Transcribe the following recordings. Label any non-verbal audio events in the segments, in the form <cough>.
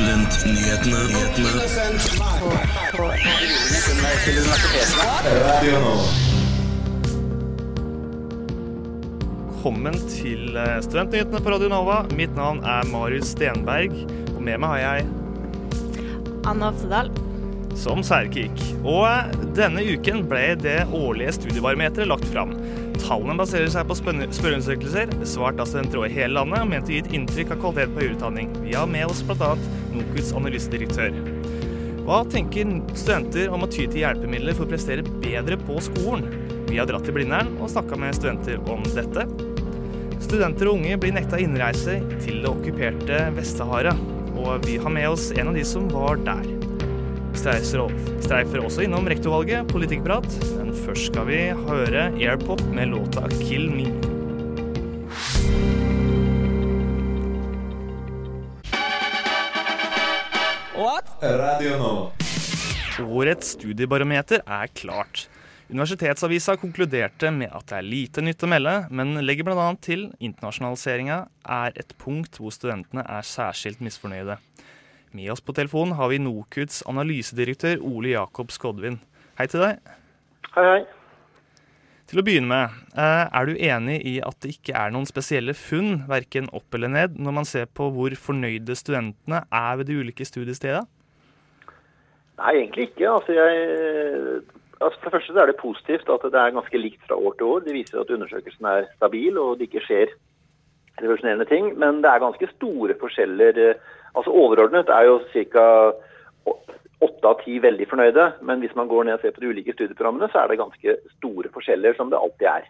Studentnyhetene. Velkommen til eh, Studentnyhetene på Radio Nova. Mitt navn er Marius Stenberg, og med meg har jeg Anna Oftedal. som særkik. Og eh, denne uken ble det årlige studiebarometeret lagt fram. Tallene baserer seg på spørreundersøkelser besvart av studenter over hele landet og ment å gi et inntrykk av kvalitet på høyere utdanning. Vi har med oss bl.a. NOKUTs analysedirektør. Hva tenker studenter om å ty til hjelpemidler for å prestere bedre på skolen? Vi har dratt til Blindern og snakka med studenter om dette. Studenter og unge blir nekta innreise til det okkuperte Vest-Sahara, og vi har med oss en av de som var der. Streifer, også innom rektorvalget, politikkprat, men først skal vi høre Airpop med låta 'Kill Me'. Radio Nova. Årets studiebarometer er klart. Universitetsavisa konkluderte med at det er lite nytt å melde, men legger bl.a. til internasjonaliseringa er et punkt hvor studentene er særskilt misfornøyde. Med oss på telefonen har vi NOKUTs analysedirektør Ole Jakob Skodvin. Hei til deg. Hei, hei. Til å begynne med, eh, er du enig i at det ikke er noen spesielle funn, verken opp eller ned, når man ser på hvor fornøyde studentene er ved de ulike studiestedene? Nei, egentlig ikke. Altså, jeg, altså, for det første er det positivt at det er ganske likt fra år til år. Det viser at undersøkelsen er stabil og det ikke skjer revolusjonerende ting. Men det er ganske store forskjeller. eh, Altså Overordnet er jo ca. åtte av ti veldig fornøyde. Men hvis man går ned og ser på de ulike studieprogrammene, så er det ganske store forskjeller, som det alltid er.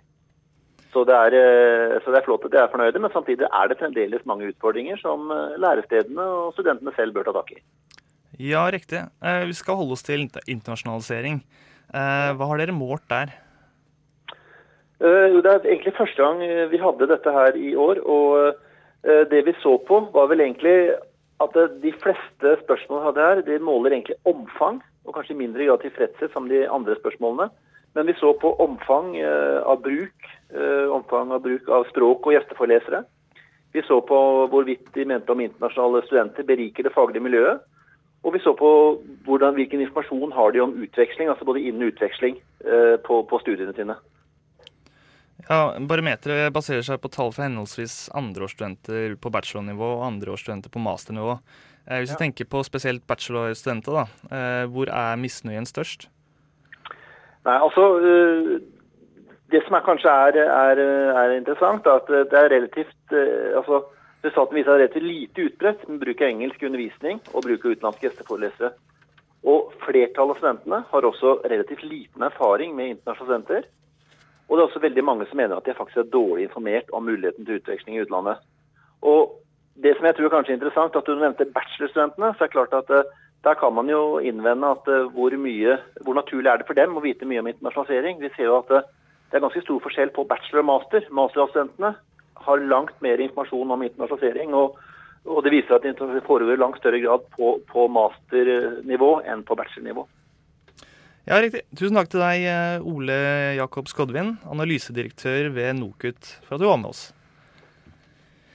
Så det er, eh, så det er flott at de er fornøyde, men samtidig er det fremdeles mange utfordringer som eh, lærestedene og studentene selv bør ta tak i. Ja, riktig. Eh, Vi skal holde oss til internasjonalisering. Eh, Hva har dere målt der? Eh, Det er egentlig første gang vi hadde dette her i år. og Det vi så på, var vel egentlig at de fleste spørsmålene hadde her, de måler egentlig omfang, og kanskje i mindre grad tilfredshet som de andre spørsmålene. Men vi så på omfang av bruk, omfang av bruk av språk og gjesteforelesere. Vi så på hvorvidt de mente om internasjonale studenter beriker det faglige miljøet. Og vi så på hvordan, hvilken informasjon har de om utveksling, altså både innen utveksling eh, på, på studiene sine. Ja, Barometeret baserer seg på tall fra henholdsvis andreårsstudenter på bachelornivå og andreårsstudenter på masternivå. Eh, Hvis vi tenker på spesielt bachelorstudenter, da, eh, hvor er misnøyen størst? Nei, altså Det som er kanskje er, er, er interessant, er at det er relativt altså Resultatene viser at det er lite utbredt med bruk av engelsk undervisning og bruk av utenlandske gjesteforelesere. Og flertallet av studentene har også relativt liten erfaring med internasjonale studenter. Og det er også veldig mange som mener at de faktisk er dårlig informert om muligheten til utveksling i utlandet. Og det som jeg tror er kanskje interessant, at du nevnte bachelorstudentene, så er det klart at eh, der kan man jo innvende at eh, hvor, mye, hvor naturlig er det for dem å vite mye om internasjonalisering. Vi ser jo at eh, det er ganske stor forskjell på bachelor og master. Masterstudentene har langt mer informasjon om internasjonalisering. og og det viser at det foregår i langt større grad på, på masternivå enn på bachelornivå. Ja, riktig. Tusen takk til deg, eh, Ole Jakob Skodvin, analysedirektør ved NOKUT, for at du var med oss.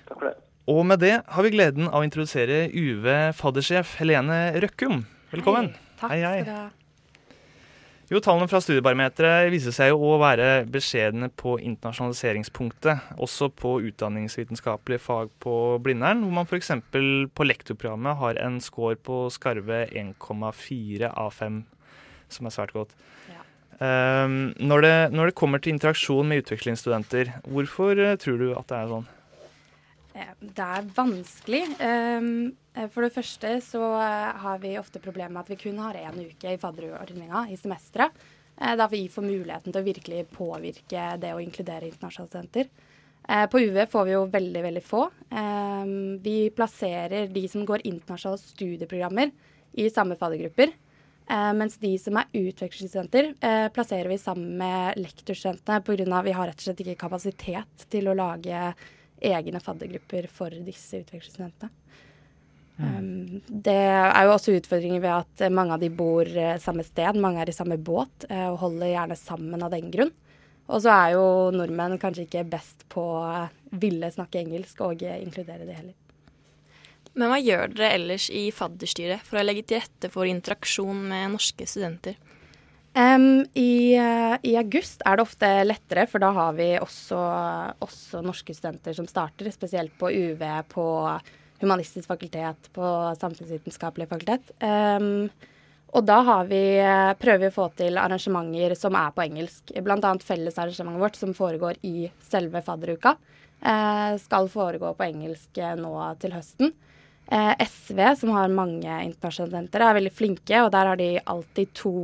Takk for det. Og med det har vi gleden av å introdusere UV-faddersjef Helene Røkkum. Velkommen. Hei. Takk Hei, hei. skal du ha. Jo, Tallene fra studiebarometeret viser seg jo å være beskjedne på internasjonaliseringspunktet. Også på utdanningsvitenskapelige fag på Blindern, hvor man f.eks. på lektorprogrammet har en score på skarve 1,4 av 5, som er svært godt. Ja. Um, når, det, når det kommer til interaksjon med utvekslingsstudenter, hvorfor eh, tror du at det er sånn? Eh, Det er vanskelig. Um, For det første så eh, har vi ofte problemer med at vi kun har én uke i fadderordninga i semesteret. eh, Da vi får muligheten til å virkelig påvirke det å inkludere internasjonale studenter. Eh, På UV får vi jo veldig, veldig få. Vi plasserer de som går internasjonale studieprogrammer i samme faddergrupper. Eh, mens de som er utvekslingsstudenter, eh, plasserer vi sammen med lektorstudentene pga. vi har rett og slett ikke kapasitet til å lage egne faddergrupper for disse utvekslingsstudentene. Um, det er jo også utfordringer ved at eh, mange av de bor eh, samme sted, mange er i samme båt eh, og holder gjerne sammen av den grunn. Og så er jo nordmenn kanskje ikke best på å ville snakke engelsk og eh, inkludere det heller. Men hva gjør dere ellers i fadderstyret for å legge til rette for interaksjon med norske studenter? Um, i, uh, i, august er det ofte lettere, for da har vi også, også, norske studenter som starter, spesielt på UV, på humanistisk fakultet, på samfunnsvitenskapelig fakultet. Um, og da har vi, eh, prøver vi å få til arrangementer som er på engelsk. Bl.a. fellesarrangementet vårt som foregår i selve fadderuka. Uh, skal foregå på engelsk nå til høsten. SV, som har mange internasjonale studenter, er veldig flinke, og der har de alltid to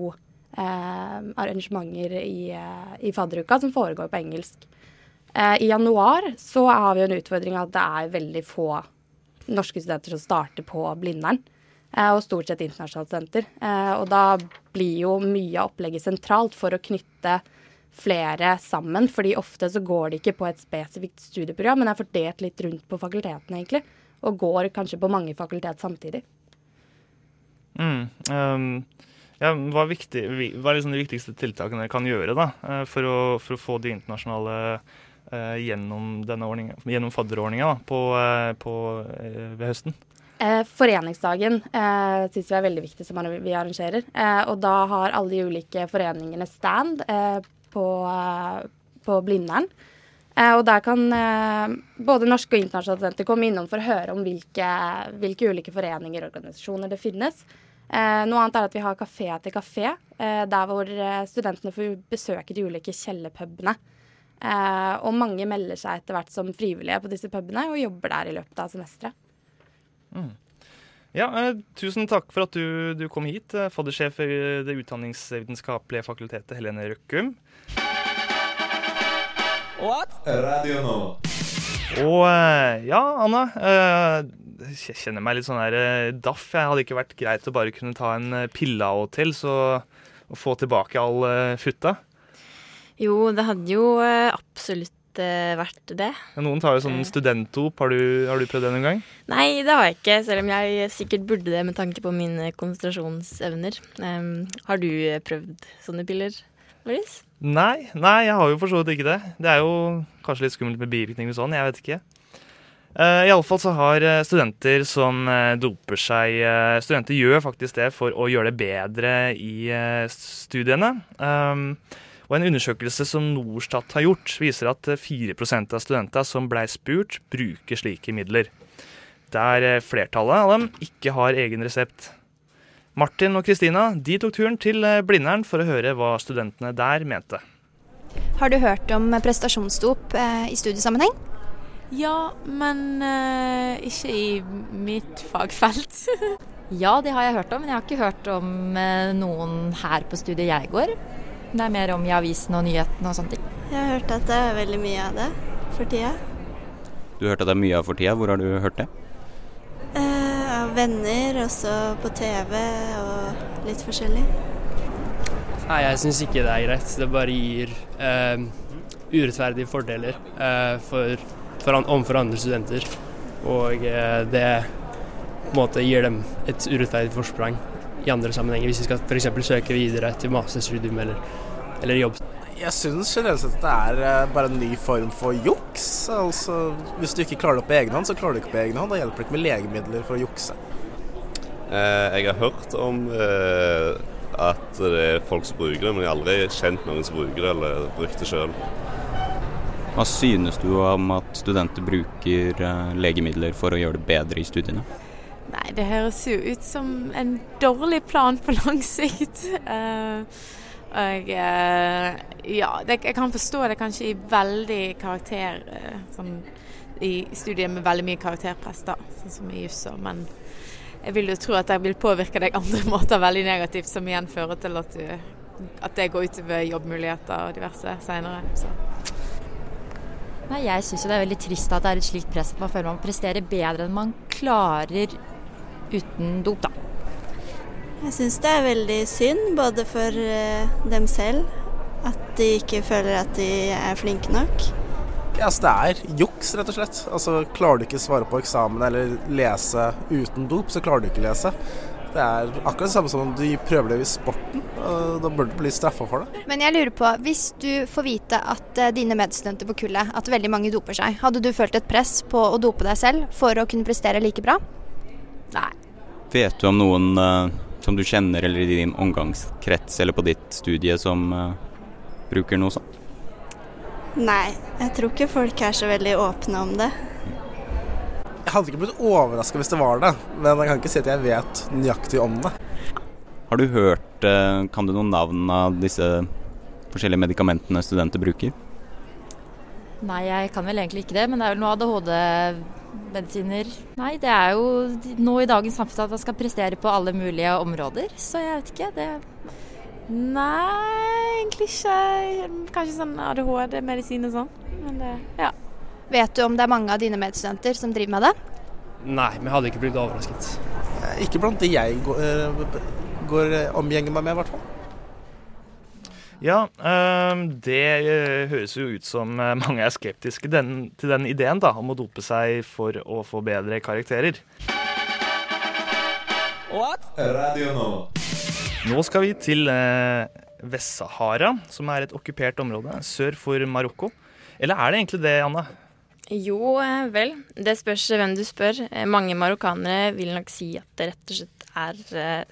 eh, arrangementer i, eh, i fadderuka som foregår på engelsk. Eh, I januar så har vi en utfordring at det er veldig få norske studenter som starter på Blindern. Eh, og stort sett internasjonale studenter. Eh, og da blir jo mye av opplegget sentralt for å knytte flere sammen. fordi ofte så går de ikke på et spesifikt studieprogram, men er fordelt litt rundt på fakultetene, egentlig. Og går kanskje på mange fakultet samtidig. Mm, um ja, hva, viktig, hva er liksom de viktigste tiltakene dere kan gjøre da, eh, for å, for å få de internasjonale gjennom denne gjennom fadderordninga eh, eh, ved høsten? Eh, foreningsdagen eh, syns vi er veldig viktig som vi arrangerer. Eh, og da har alle de ulike foreningene stand på, på Blindern. og der kan både norske og internasjonale studenter komme innom for å høre om hvilke, hvilke ulike foreninger og organisasjoner det finnes. Eh, noe annet er at vi har Kafé etter kafé, eh, der hvor eh, studentene får besøke de ulike kjellerpubene. Eh, og mange melder seg etter hvert som frivillige på disse pubene og jobber der i løpet av semesteret. Mm. Ja, eh, tusen takk for at du, du kom hit, eh, faddersjef ved Det utdanningsvitenskapelige fakultetet, Helene Røkkum. What? Radio nå. Og ja, Anna jeg kjenner meg litt sånn der eh, daff. Jeg hadde ikke vært greit å bare kunne ta en eh, pille av og til, så å få tilbake all futta. Jo, det hadde jo absolutt vært det. Noen tar jo sånn studentdop. Har, har, du prøvd det noen gang? Nei, det har jeg ikke, selv om jeg sikkert burde det med tanke på mine konsentrasjonsevner. Um, har du prøvd sånne piller, Loris? Nei, nei, jeg har jo for så vidt ikke det. Det er jo kanskje litt skummelt med bivirkninger og sånn, jeg vet ikke. Uh, Iallfall så har eh, studenter som uh, doper seg uh, Studenter gjør faktisk det for å gjøre det bedre i studiene. Um, og En undersøkelse som Norstat har gjort, viser at 4% av studentene som blei spurt, bruker slike midler. Der flertallet av dem ikke har egen resept. Martin og Kristina de tok turen til Blindern for å høre hva studentene der mente. Har du hørt om prestasjonsdop i studiesammenheng? Ja, men uh, ikke i mitt fagfelt. <laughs> ja, det har jeg hørt om, men jeg har ikke hørt om uh, noen her på studiet jeg går. Det er mer om i avisen og nyhetene og sånne ting. Jeg har hørt at det er veldig mye av det for tida. Du har hørt at det er mye av for tida. Hvor har du hørt det? Eh, av venner, også på TV og litt forskjellig. Nei, jeg syns ikke det er greit. Det bare gir urettferdige fordeler for for, overfor andre studenter. Og eh, det på en måte gir dem et urettferdig forsprang i andre sammenhenger, hvis de skal f.eks. søke videre til masterstudium eller, eller jobb. Jeg syns generelt sett det er eh, bare en ny form for juks. Altså, hvis du ikke klarer det på egen hånd, så klarer du ikke på egen hånd. Da hjelper det ikke med legemidler for å jukse. Eh, jeg har hørt om at det er folk som bruker det, men jeg har aldri kjent noen som bruker det eller brukt det sjøl. Hva synes du om at studenter bruker eh, legemidler for å gjøre det bedre i studiene? Nei, det høres jo ut som en dårlig plan på lang sikt. Uh, og uh, ja, det, jeg kan forstå det kanskje i veldig karakter uh, sånn, I studier med veldig mye karakterpress, da, sånn som i juss. Men jeg vil jo tro at det vil påvirke deg andre <laughs> måter veldig negativt, som igjen fører til at, du, at det går utover jobbmuligheter og diverse seinere. Nei, Jeg syns det er veldig trist at det er et slikt press at man føler man presterer bedre enn man klarer uten dop, da. Jeg syns det er veldig synd, både for eh, dem selv, at de ikke føler at de er flinke nok. Ja, altså Det er juks, rett og slett. Altså Klarer du ikke svare på eksamen eller lese uten dop, så klarer du ikke lese. Det er akkurat det samme som om du prøver det i sporten. Da bør du bli straffa for det. Men jeg lurer på, hvis du får vite at eh, dine medstudenter på kullet, at veldig mange doper seg, hadde du følt et press på å dope deg selv for å kunne prestere like bra? Nei. Vet du om noen uh, som du kjenner eller i din omgangskrets eller på ditt studie som uh, bruker noe sånt? Nei, jeg tror ikke folk er så veldig åpne om det. Jeg hadde ikke blitt overraska hvis det var det, men jeg kan ikke si at jeg vet nøyaktig om det. Har du hørt uh, Kan du noen navn av disse forskjellige medikamentene studenter bruker? Nei, jeg kan vel egentlig ikke det, men det er vel noe ADHD-medisiner. Nei, det er jo nå i dagens samfunn at man skal prestere på alle mulige områder, så jeg vet ikke. Det Nei, egentlig ikke. Kanskje sånn ADHD-medisin og sånn. Men det, ja. Vet du om det er mange av dine medstudenter som driver med det? Nei, men jeg hadde ikke blitt overrasket. Ikke blant de jeg går, går omgjenger meg med, i hvert fall. Ja, det høres jo ut som mange er skeptiske til den ideen da, om å dope seg for å få bedre karakterer. What? Radio nå. Nå skal vi til eh, Vest-Sahara, som er et okkupert område sør for Marokko. Eller er det egentlig det, Anna? Jo, vel. Det spørs hvem du spør. Mange marokkanere vil nok si at det rett og slett er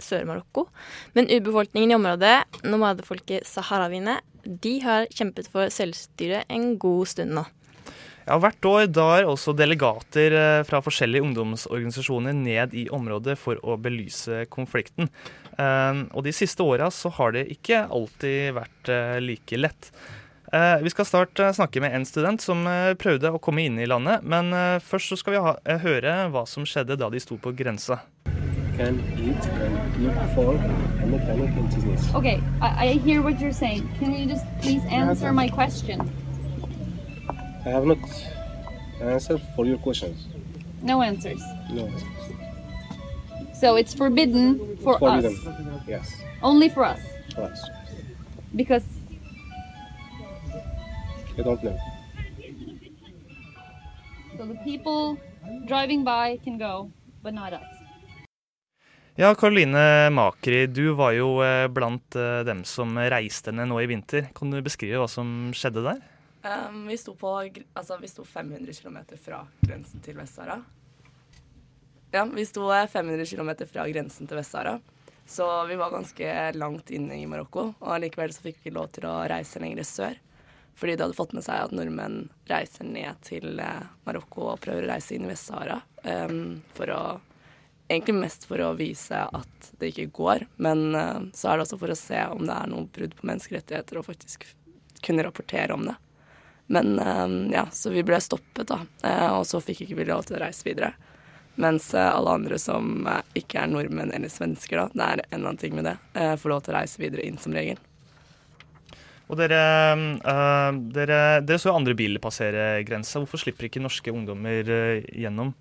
Sør-Marokko. Men urbefolkningen i området, nomadefolket saharawiene, de har kjempet for selvstyre en god stund nå. Ja, Hvert år drar også delegater fra forskjellige ungdomsorganisasjoner ned i området for å belyse konflikten. Og de siste åra har det ikke alltid vært like lett. Vi skal snart snakke med en student som prøvde å komme inn i landet, men først skal vi høre hva som skjedde da de sto på grensa. Can eat and look for a mechanic and business. Okay, I, I hear what you're saying. Can you just please answer my question? I have not answered for your questions. No answers. No answers. So it's forbidden for Forbidden. us. Yes. Only for us. For us. Because I don't know. so the people driving by can go, but not us. Ja, Karoline Makri, du var jo eh, blant eh, dem som reiste ned nå i vinter. Kan du beskrive hva som skjedde der? Um, vi, sto på, altså, vi sto 500 km fra grensen til Vest-Sahara. Ja, vi sto eh, 500 km fra grensen til Vest-Sahara. Så vi var ganske langt inne i Marokko. Og likevel så fikk vi ikke lov til å reise lenger sør. Fordi det hadde fått med seg at nordmenn reiser ned til eh, Marokko og prøver å reise inn i Vest-Sahara. Um, for å Egentlig mest for å vise at det ikke går, men uh, så er det også for å se om det er noe brudd på menneskerettigheter, og faktisk kunne rapportere om det. Men uh, ja, så vi ble stoppet, da. uh, og så fikk ikke vi lov til å reise videre. Mens alle andre som ikke er nordmenn eller svensker, da, det er en eller annen ting med det, får lov til å reise videre inn som regel. Og dere, dere, dere så andre biler passere grensa. Hvorfor slipper ikke norske ungdommer gjennom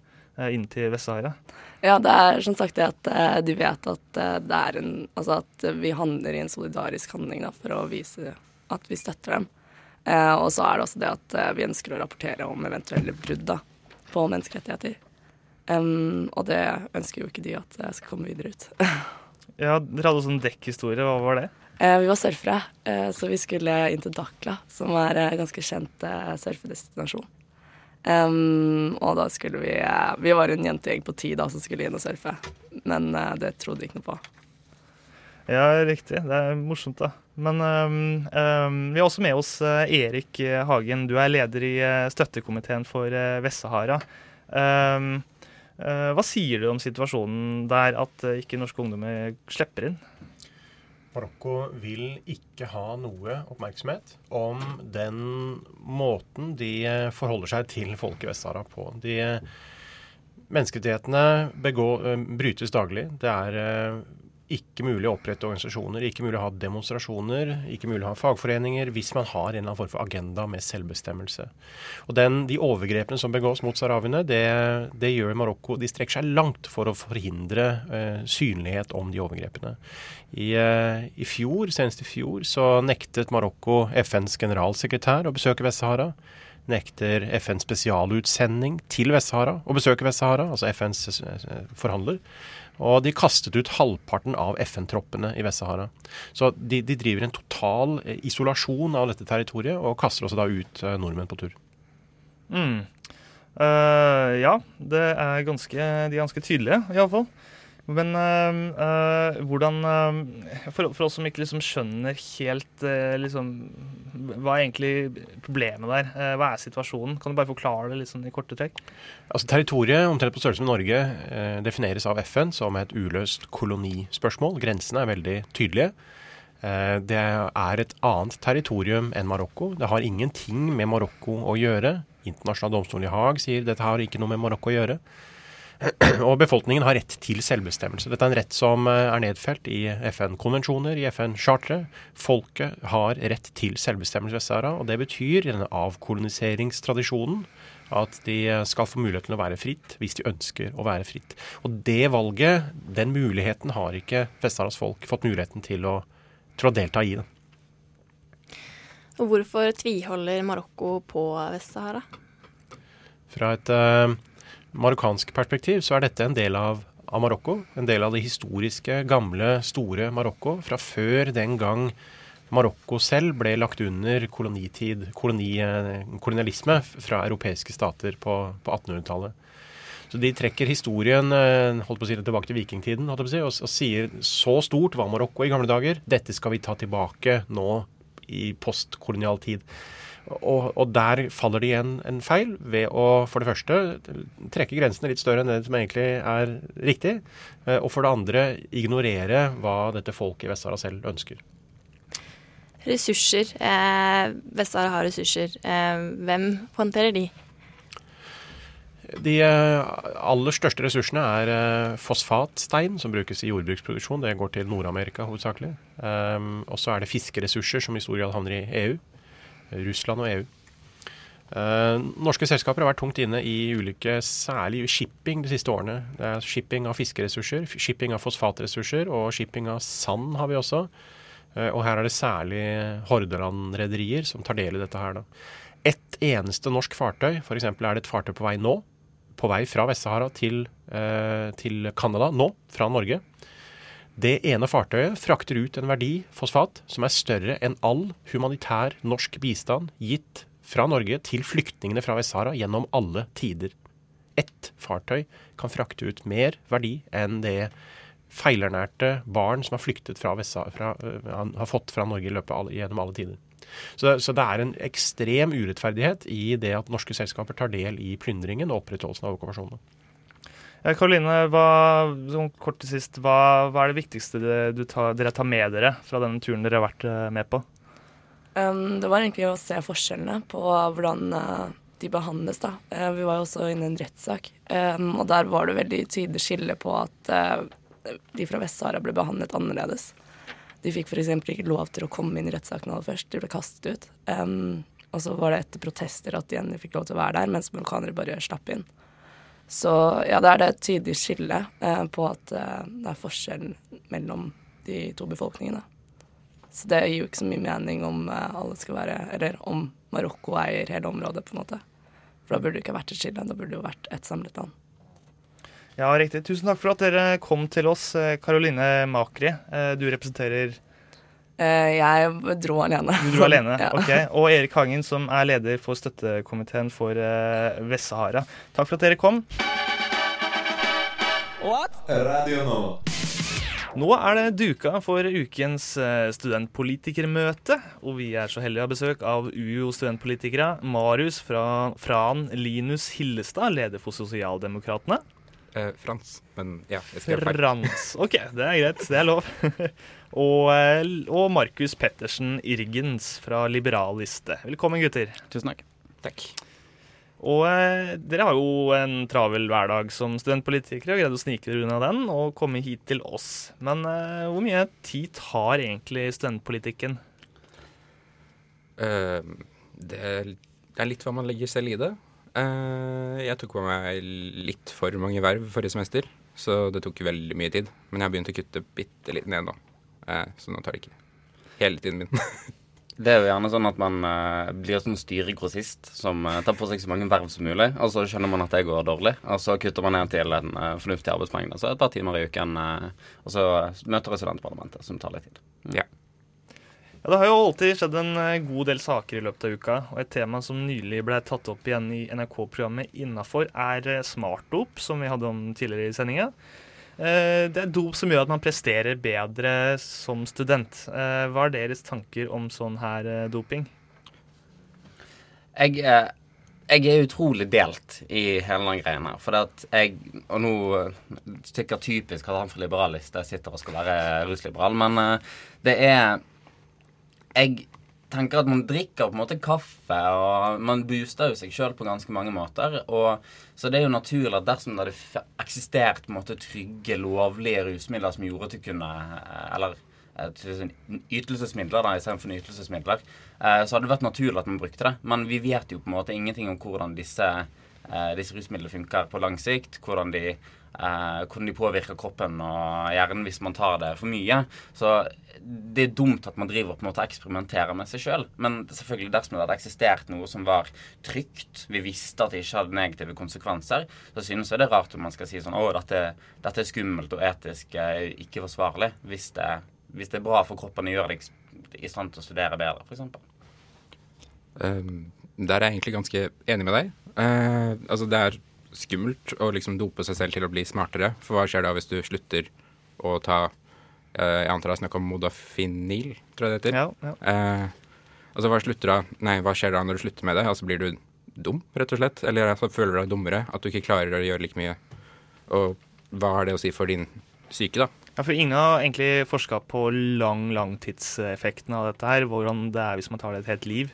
inn til Vest-Sahara? Ja, det er som sagt det at eh, de vet at eh, det er en Altså at vi handler i en solidarisk handling da, for å vise at vi støtter dem. Eh, og så er det også det at eh, vi ønsker å rapportere om eventuelle brudd da, på menneskerettigheter. Um, og det ønsker jo ikke de at jeg skal komme videre ut. <laughs> Ja, Dere hadde også en dekkhistorie. Hva var det? Eh, vi var surfere, eh, så vi skulle inn til Dakla, som er en ganske kjent eh, surfedestinasjon. Em, og da skulle vi eh, Vi var en jentegjeng på ti da som skulle inn og surfe, men uh, det trodde vi ikke noe på. Ja, riktig. Det er morsomt, da. Men um, um, vi har også med oss eh, Erik Hagen. Du er leder i støttekomiteen for Vest-Sahara. Eh, hva sier du om situasjonen der at ikke norske ungdommer slipper inn? Marokko vil ikke ha noe oppmerksomhet om den måten de forholder seg til folk i Vest-Sahara på. De eh, Menneskerettighetene eh, brytes daglig. Det er eh, ikke mulig å opprette organisasjoner, ikke mulig å ha demonstrasjoner, ikke mulig å ha fagforeninger hvis man har en eller annen form for agenda med selvbestemmelse. Og den, De overgrepene som begås mot sahrawiene, det, det gjør Marokko De strekker seg langt for å forhindre eh, synlighet om de overgrepene. I, eh, I fjor, senest i fjor, så nektet Marokko FNs generalsekretær å besøke Vest-Sahara. Nekter FNs spesialutsending til Vest-Sahara å besøke Vest-Sahara, altså FNs eh, forhandler. Og de kastet ut halvparten av FN-troppene i Vest-Sahara. Så de, de driver en total eh, isolasjon av dette territoriet, og kaster også da ut eh, nordmenn på tur. Mm. Uh, ja, det er ganske, de er ganske tydelige, iallfall. Men øh, hvordan øh, for, for, oss som ikke liksom skjønner helt liksom, Hva er egentlig problemet der? hva er situasjonen? Kan du bare forklare det liksom, i korte trekk? Altså, territoriet, omtrent på størrelse med Norge, defineres av FN som et uløst kolonispørsmål. Grensene er veldig tydelige. Det er et annet territorium enn Marokko. Det har ingenting med Marokko å gjøre. Internasjonal domstol i Haag sier dette har ikke noe med Marokko å gjøre. <clears throat> Og befolkningen har rett til selvbestemmelse. Dette er en rett som eh, er nedfelt i FN-konvensjoner, i FN-charteret. Folket har rett til selvbestemmelse i Vest-Sahara, og det betyr i denne avkoloniseringstradisjonen at de skal få mulighet til å være fritt hvis de ønsker å være fritt. Og det valget, den muligheten, har ikke Vest-Saharas folk fått muligheten til å, til å delta i. det. Og hvorfor tviholder Marokko på Vest-Sahara? Fra et uh, marokkansk perspektiv så er dette en del av, av Marokko. En del av det historiske, gamle, store Marokko fra før den gang Marokko selv ble lagt under kolonitid, koloni, eh, kolonialisme fra europeiske stater på, på 1800-tallet. Så De trekker historien eh, holdt på å si, tilbake til vikingtiden holdt på å si, og, og sier så stort var Marokko i gamle dager. Dette skal vi ta tilbake nå i postkolonial tid. Og, og, der faller det igjen en feil ved å for det første trekke grensene litt større enn det som egentlig er riktig. Eh, og for det andre ignorere hva dette folket i Vest-Sahara selv ønsker. Ressurser. Eh, Vest-Sahara har ressurser. Eh, hvem håndterer de? De eh, aller største ressursene er eh, fosfatstein, som brukes i jordbruksproduksjon. Det går til Nord-Amerika hovedsakelig. Um, og så er det fiskeressurser, som i stor grad havner i EU. Russland og EU. Uh, norske selskaper har vært tungt inne i ulike, særlig shipping de siste årene. Det er shipping av fiskeressurser, shipping av fosfatressurser og shipping av sand har vi også. Uh, og her er det særlig Hordaland-rederier som tar del i dette her. da. Ett eneste norsk fartøy, f.eks. er det et fartøy på vei nå, på vei fra Vest-Sahara til, uh, til Canada nå, fra Norge. Det ene fartøyet frakter ut en verdi, fosfat, som er større enn all humanitær norsk bistand gitt fra Norge til flyktningene fra Vest-Sahara gjennom alle tider. Ett fartøy kan frakte ut mer verdi enn det feilernærte barn som har flyktet fra Vest-Sahara, øh, har fått fra Norge av, gjennom alle tider. Så, så, det er en ekstrem urettferdighet i det at norske selskaper tar del i plyndringen og opprettholdelsen av okkupasjonene. Karoline, hva, sånn kort til sist, hva, hva er det viktigste tar, dere tar med dere fra denne turen dere har vært eh, med på? Um, det var egentlig å se forskjellene på hvordan uh, de behandles. da. Uh, vi var jo også inne i en rettssak, um, og der var det veldig tydelig skille på at uh, de fra Vest-Sahara ble behandlet annerledes. De fikk f.eks. ikke lov til å komme inn i rettssaken aller først, de ble kastet ut. Um, og så var det etter protester at de igjen fikk lov til å være der, mens marokkanere bare slapp inn. Så ja, det er det et tydelig skille eh, på at eh, det er forskjell mellom de to befolkningene. Så det gir jo ikke så mye mening om eh, alle skal være Eller om Marokko eier hele området, på en måte. For da burde det ikke vært et skille, da burde det jo vært et samlet land. Ja, riktig. Tusen takk for at dere kom til oss. Karoline eh, Makri, eh, du representerer jeg dro alene. Du dro alene, <laughs> ja. ok. Og Erik Hagen, som er leder for støttekomiteen for uh, Vest-Sahara. Takk for at dere kom. What? Radio nå. Nå er det duka for ukens eh, studentpolitikermøte. Og vi er så heldige å ha besøk av UiO studentpolitikere. Marius fra Fran Linus Hillestad, leder for Sosialdemokratene. Eh, Frans, men ja. jeg skrev feil. Frans. OK, det er greit. Det er lov. <laughs> og, eh, og Markus Pettersen Irgens fra Liberaliste. Velkommen, gutter. Tusen takk. Takk. Og eh, dere har jo en travel hverdag som studentpolitikere og greide å snike dere unna den og komme hit til oss. Men eh, hvor mye tid tar egentlig studentpolitikken? Uh, det, det, er litt hva man legger selv i det. Uh, jeg tok på meg litt for mange verv forrige semester, så det tok veldig mye tid. Men jeg har begynt å kutte bitte litt ned nå. Eh, så nå tar det ikke hele tiden min. <laughs> Det er jo gjerne sånn at man uh, blir sånn styregrossist som tar på seg så mange verv som mulig, og så skjønner man at det går dårlig, og så kutter man ned til en fornuftig arbeidsmengde. Så et par timer i uken, og så møter studentparlamentet, som tar litt tid. Mm. Ja. Det har jo alltid skjedd en eh, god del saker i løpet av uka, og et tema som nylig ble tatt opp igjen i NRK-programmet Innafor, er eh, smartdop, som vi hadde om tidligere i sendinga. Eh, Det er dop som gjør at man presterer bedre som student. Hva er deres tanker om sånn her doping? Jeg, jeg er utrolig delt i hele den greien her. For at jeg Og nå tykker typisk at han fra Liberalist sitter og skal være rusliberal, men det er Jeg tenker at man drikker på en måte kaffe, og man booster jo seg sjøl på ganske mange måter. Og, så det er jo naturlig at dersom det hadde eksistert på en måte trygge, lovlige rusmidler som gjorde at du kunne eh, Eller eh, ytelsesmidler da, istedenfor nytelsesmidler, eh, så hadde det vært naturlig at man brukte det. Men vi vet jo på en måte ingenting om hvordan disse, disse rusmidlene funker på lang sikt. Hvordan de, eh, hvordan de påvirker kroppen og hjernen hvis man tar det for mye. Så det er dumt at man driver på en måte eksperimenterer med seg sjøl. Men selvfølgelig dersom det hadde eksistert noe som var trygt, vi visste at det ikke hadde negative konsekvenser, så synes jeg det er rart om man skal si sånn Å, dette, dette er skummelt og etisk eh, ikke forsvarlig. Hvis det, hvis det er bra for kroppen å gjøre deg i stand til å studere bedre, f.eks. Um, der er jeg egentlig ganske enig med deg. Uh, altså det er skummelt å liksom dope seg selv til å bli smartere. For hva skjer da hvis du slutter å ta eh, Jeg antar det er snakk om modafinil, tror jeg det heter. Ja, ja. Eh, altså hva, da, nei, hva skjer da når du slutter med det? Altså Blir du dum, rett og slett? Eller altså, føler du deg dummere? At du ikke klarer å gjøre like mye? Og hva har det å si for din syke, da? Ja, for Ingen har egentlig forska på lang langtidseffekten av dette her. Hvordan det er hvis man tar det et helt liv.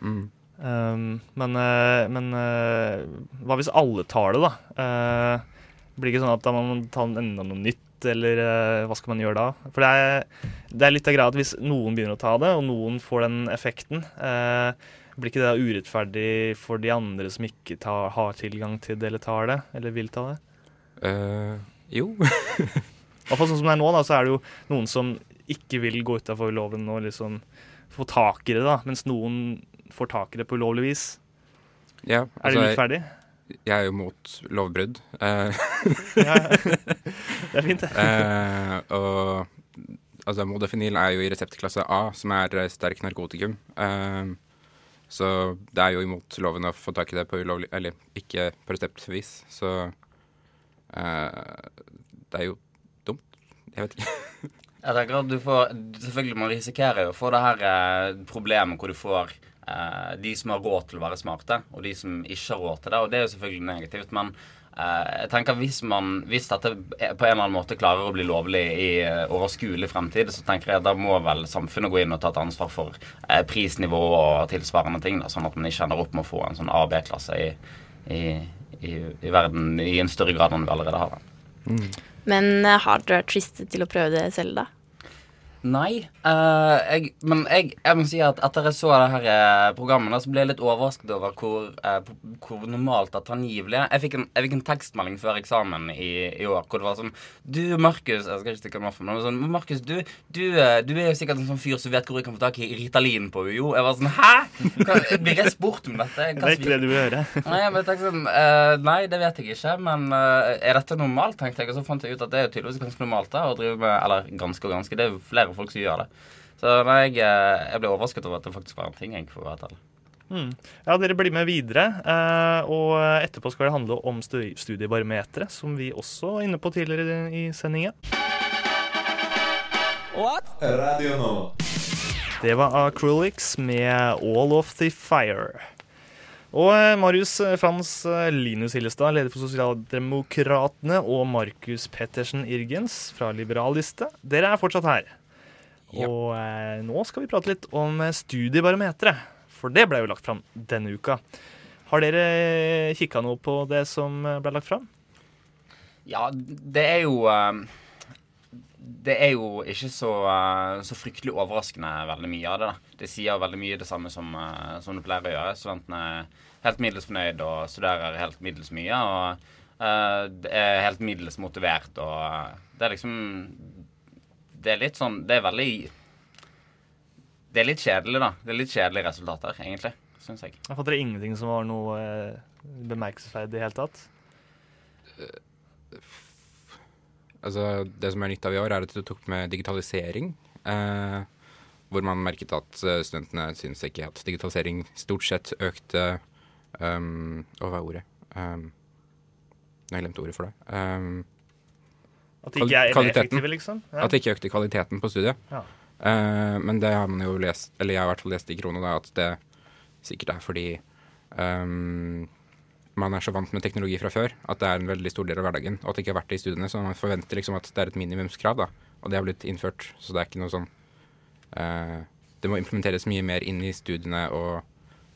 Mm. Um, men uh, men uh, hva hvis alle tar det, da? Uh, blir det ikke sånn at da må man ta enda noe nytt, eller hva skal man gjøre da? For det er, det er litt av greia at hvis noen begynner å ta det, og noen får den effekten, blir ikke det da urettferdig for de andre som ikke tar, har tilgang til det, eller tar det, eller vil ta det? Jo. <laughs> I hvert fall sånn som det er nå, da, så er det jo noen som ikke vil gå utafor loven og liksom få tak i det, da, mens noen får tak i det på ulovlig vis. Ja, Er altså, det rettferdig? Jeg er jo mot lovbrudd. Eh, Ja, <laughs> ja. Det er fint, det. Eh, og altså, modafinil er jo i reseptklasse A, som er eh, sterk narkotikum. Eh, så det er jo imot loven å få tak i det på ulovlig Eller ikke på reseptvis. Så eh, det er jo dumt. Jeg vet ikke. Jeg tenker at du får Selvfølgelig man risikerer jo å få det her eh, problemet hvor du får de som har råd til å være smarte, og de som ikke har råd til det. Og det er jo selvfølgelig negativt. Men eh, jeg tenker hvis man Hvis dette på en eller annen måte klarer å bli lovlig i eh, overskuelig fremtid, så tenker jeg da må vel samfunnet gå inn og ta et ansvar for eh, prisnivå og tilsvarende ting. Da, sånn at man ikke ender opp med å få en sånn A-B-klasse i, i, i, i verden i en større grad enn vi allerede har. Mm. Men eh, har dere vært fristet til å prøve det selv, da? Nei, Uh, jeg, men jeg, jeg må si at etter jeg så det her eh, programmet, da, så ble jeg litt overrasket over hvor, eh, hvor normalt at angivelig. Jeg fikk, en, jeg fikk en tekstmelding før eksamen i, i år hvor det var sånn Du, Markus Jeg skal ikke stikke meg off, men det var sånn Markus, du, du, eh, du er jo sikkert en sånn fyr som vet hvor du kan få tak i Ritalin på UiO. Jeg var sånn Hæ?! Blir jeg spurt om dette? Det er ikke det du vil høre. <laughs> Nei, jeg sånn uh, Nei, det vet jeg ikke, men uh, er dette normalt, tenkte jeg. Og så fant jeg ut at det er jo tydeligvis ganske normalt da, å drive med Eller ganske og ganske. Det er jo flere folk som gjør det. Så nei, jeg, eh, jeg ble overrasket over at det faktisk var en ting. Jeg, for å være. Mm. Ja, dere blir med videre. eh, og etterpå skal det handle om stu- studiebarometeret, som vi også var inne på tidligere i sendinga. Radio nå. Det var Acrylics med All of the Fire. Og eh, Marius Frans Linus Hillestad, leder for Sosialdemokratene, og Markus Pettersen Irgens fra Liberalliste. Dere er fortsatt her. Og eh, nå skal vi prate litt om studiebarometeret, for det ble jo lagt fram denne uka. Har dere kikka noe på det som eh, ble lagt fram? Ja, det er jo eh, Det er jo ikke så, eh, så fryktelig overraskende veldig mye av det. da. Det sier veldig mye det samme som, som det pleier å gjøre. Studentene er helt middels fornøyd og studerer helt middels mye. Og uh, er helt middels motivert og det er liksom Det er litt sånn Det er veldig Det er litt kjedelig, da. Det er litt kjedelige resultater, egentlig. Syns jeg. Jeg fant dere ingenting som var noe eh, bemerkelsesverdig i det hele tatt? Altså, det som er nytt av i år, er at du tok med digitalisering. Eh, hvor man merket at eh, studentene syns ikke at digitalisering stort sett økte um, Å, hva er ordet? Um, jeg glemte ordet for det. Um, At de ikke er effektive, liksom? Ja. At det ikke økte kvaliteten på studiet. Ja. Uh, men det har man jo lest, eller jeg har i hvert fall lest i Krono, da, at det sikkert er fordi um, man er så vant med teknologi fra før at det er en veldig stor del av hverdagen, og at det ikke har vært det i studiene. Så man forventer liksom at det er et minimumskrav, da, og det har blitt innført. Så det er ikke noe sånn uh, Det må implementeres mye mer inn i studiene og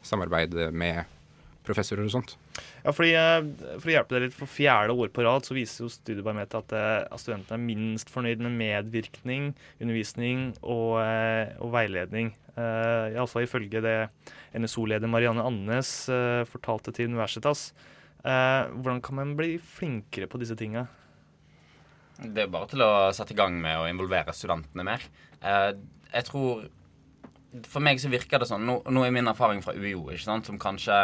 samarbeide med professorer og sånt. Ja, fordi, eh, For å hjelpe deg litt, for fjerde år på rad så viser jo Studiebarometeret at, eh, at studentene er minst fornøyd med medvirkning, undervisning og, eh, og veiledning. Uh, Iallfall ifølge det NSO-leder Marianne Andenes uh, fortalte til Universitas. Uh, hvordan kan man bli flinkere på disse tinga? Det er bare til å sette i gang med å involvere studentene mer. Uh, jeg tror For meg så virker det sånn Nå, nå er min erfaring fra UiO, ikke sant, som kanskje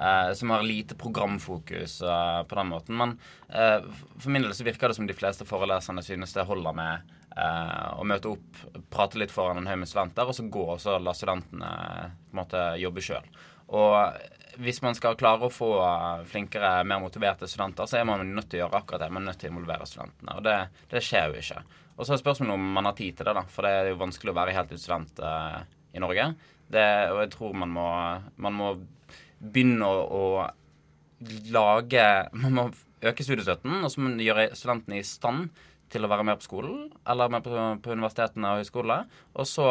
eh, Som har lite programfokus eh, på den måten. Men eh, for min del så virker det som de fleste foreleserne synes det holder med eh, å møte opp, prate litt foran en haug med studenter, og så gå og så la studentene på en måte jobbe sjøl. Og hvis man skal klare å få flinkere, mer motiverte studenter, så er man nødt til å gjøre akkurat det. Man er nødt til å involvere studentene. Og det, det skjer jo ikke. Og så er spørsmålet om man har tid til det, da. For det er jo vanskelig å være heltidsstudent uh, i Norge. Det, og jeg tror man må, man må begynne å, å lage Man må øke studiestøtten, og så må man gjøre studentene i stand til å være med på skolen, eller med på, på universitetene og høyskolene. Og så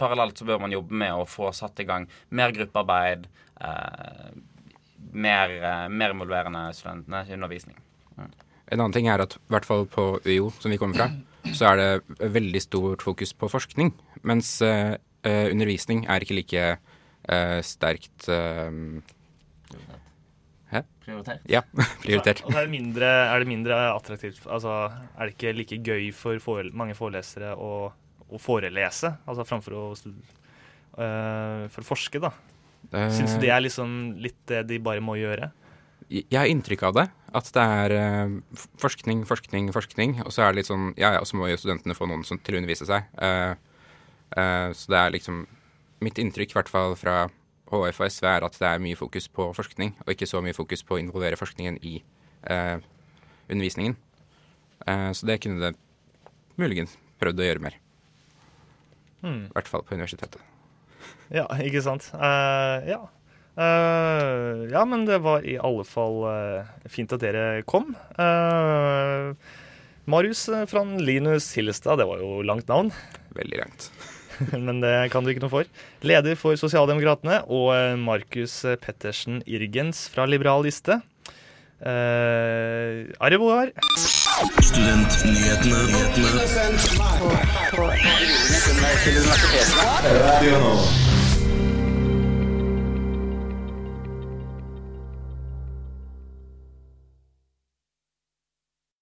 parallelt så bør man jobbe med å få satt i gang mer gruppearbeid, eh, mer, eh, mer involverende studentene undervisning. Mm. En annen ting er at i hvert fall på UiO, som vi kommer fra, så er det veldig stort fokus på forskning. Mens eh, eh, undervisning er ikke like eh, sterkt eh, Hæ? Prioritert? Ja, <laughs> prioritert. Og er, det mindre, er det mindre attraktivt Altså, er det ikke like gøy for fore, mange forelesere å, å forelese, altså framfor å, uh, for å forske, da? Uh, Syns du det er liksom litt det de bare må gjøre? Jeg har inntrykk av det. At det er uh, forskning, forskning, forskning. Og så er det litt sånn Ja, ja, så må jo studentene få noen som, til å undervise seg. Uh, uh, så det er liksom Mitt inntrykk, i hvert fall fra HF og SV, er at det er mye fokus på forskning, og ikke så mye fokus på å involvere forskningen i eh, undervisningen. Eh, så det kunne det muligens prøvd å gjøre mer. Hmm. I hvert fall på universitetet. Ja, ikke sant. Uh, ja. Uh, ja, men det var i alle fall uh, fint at dere kom. Marius fra Linus Hillestad, det var jo langt navn. Veldig langt. <laughs> men det kan du ikke noe for. Leder for Sosialdemokratene og eh, Markus Pettersen Irgens fra Liberal Liste. Uh, revoir. Radio Nova.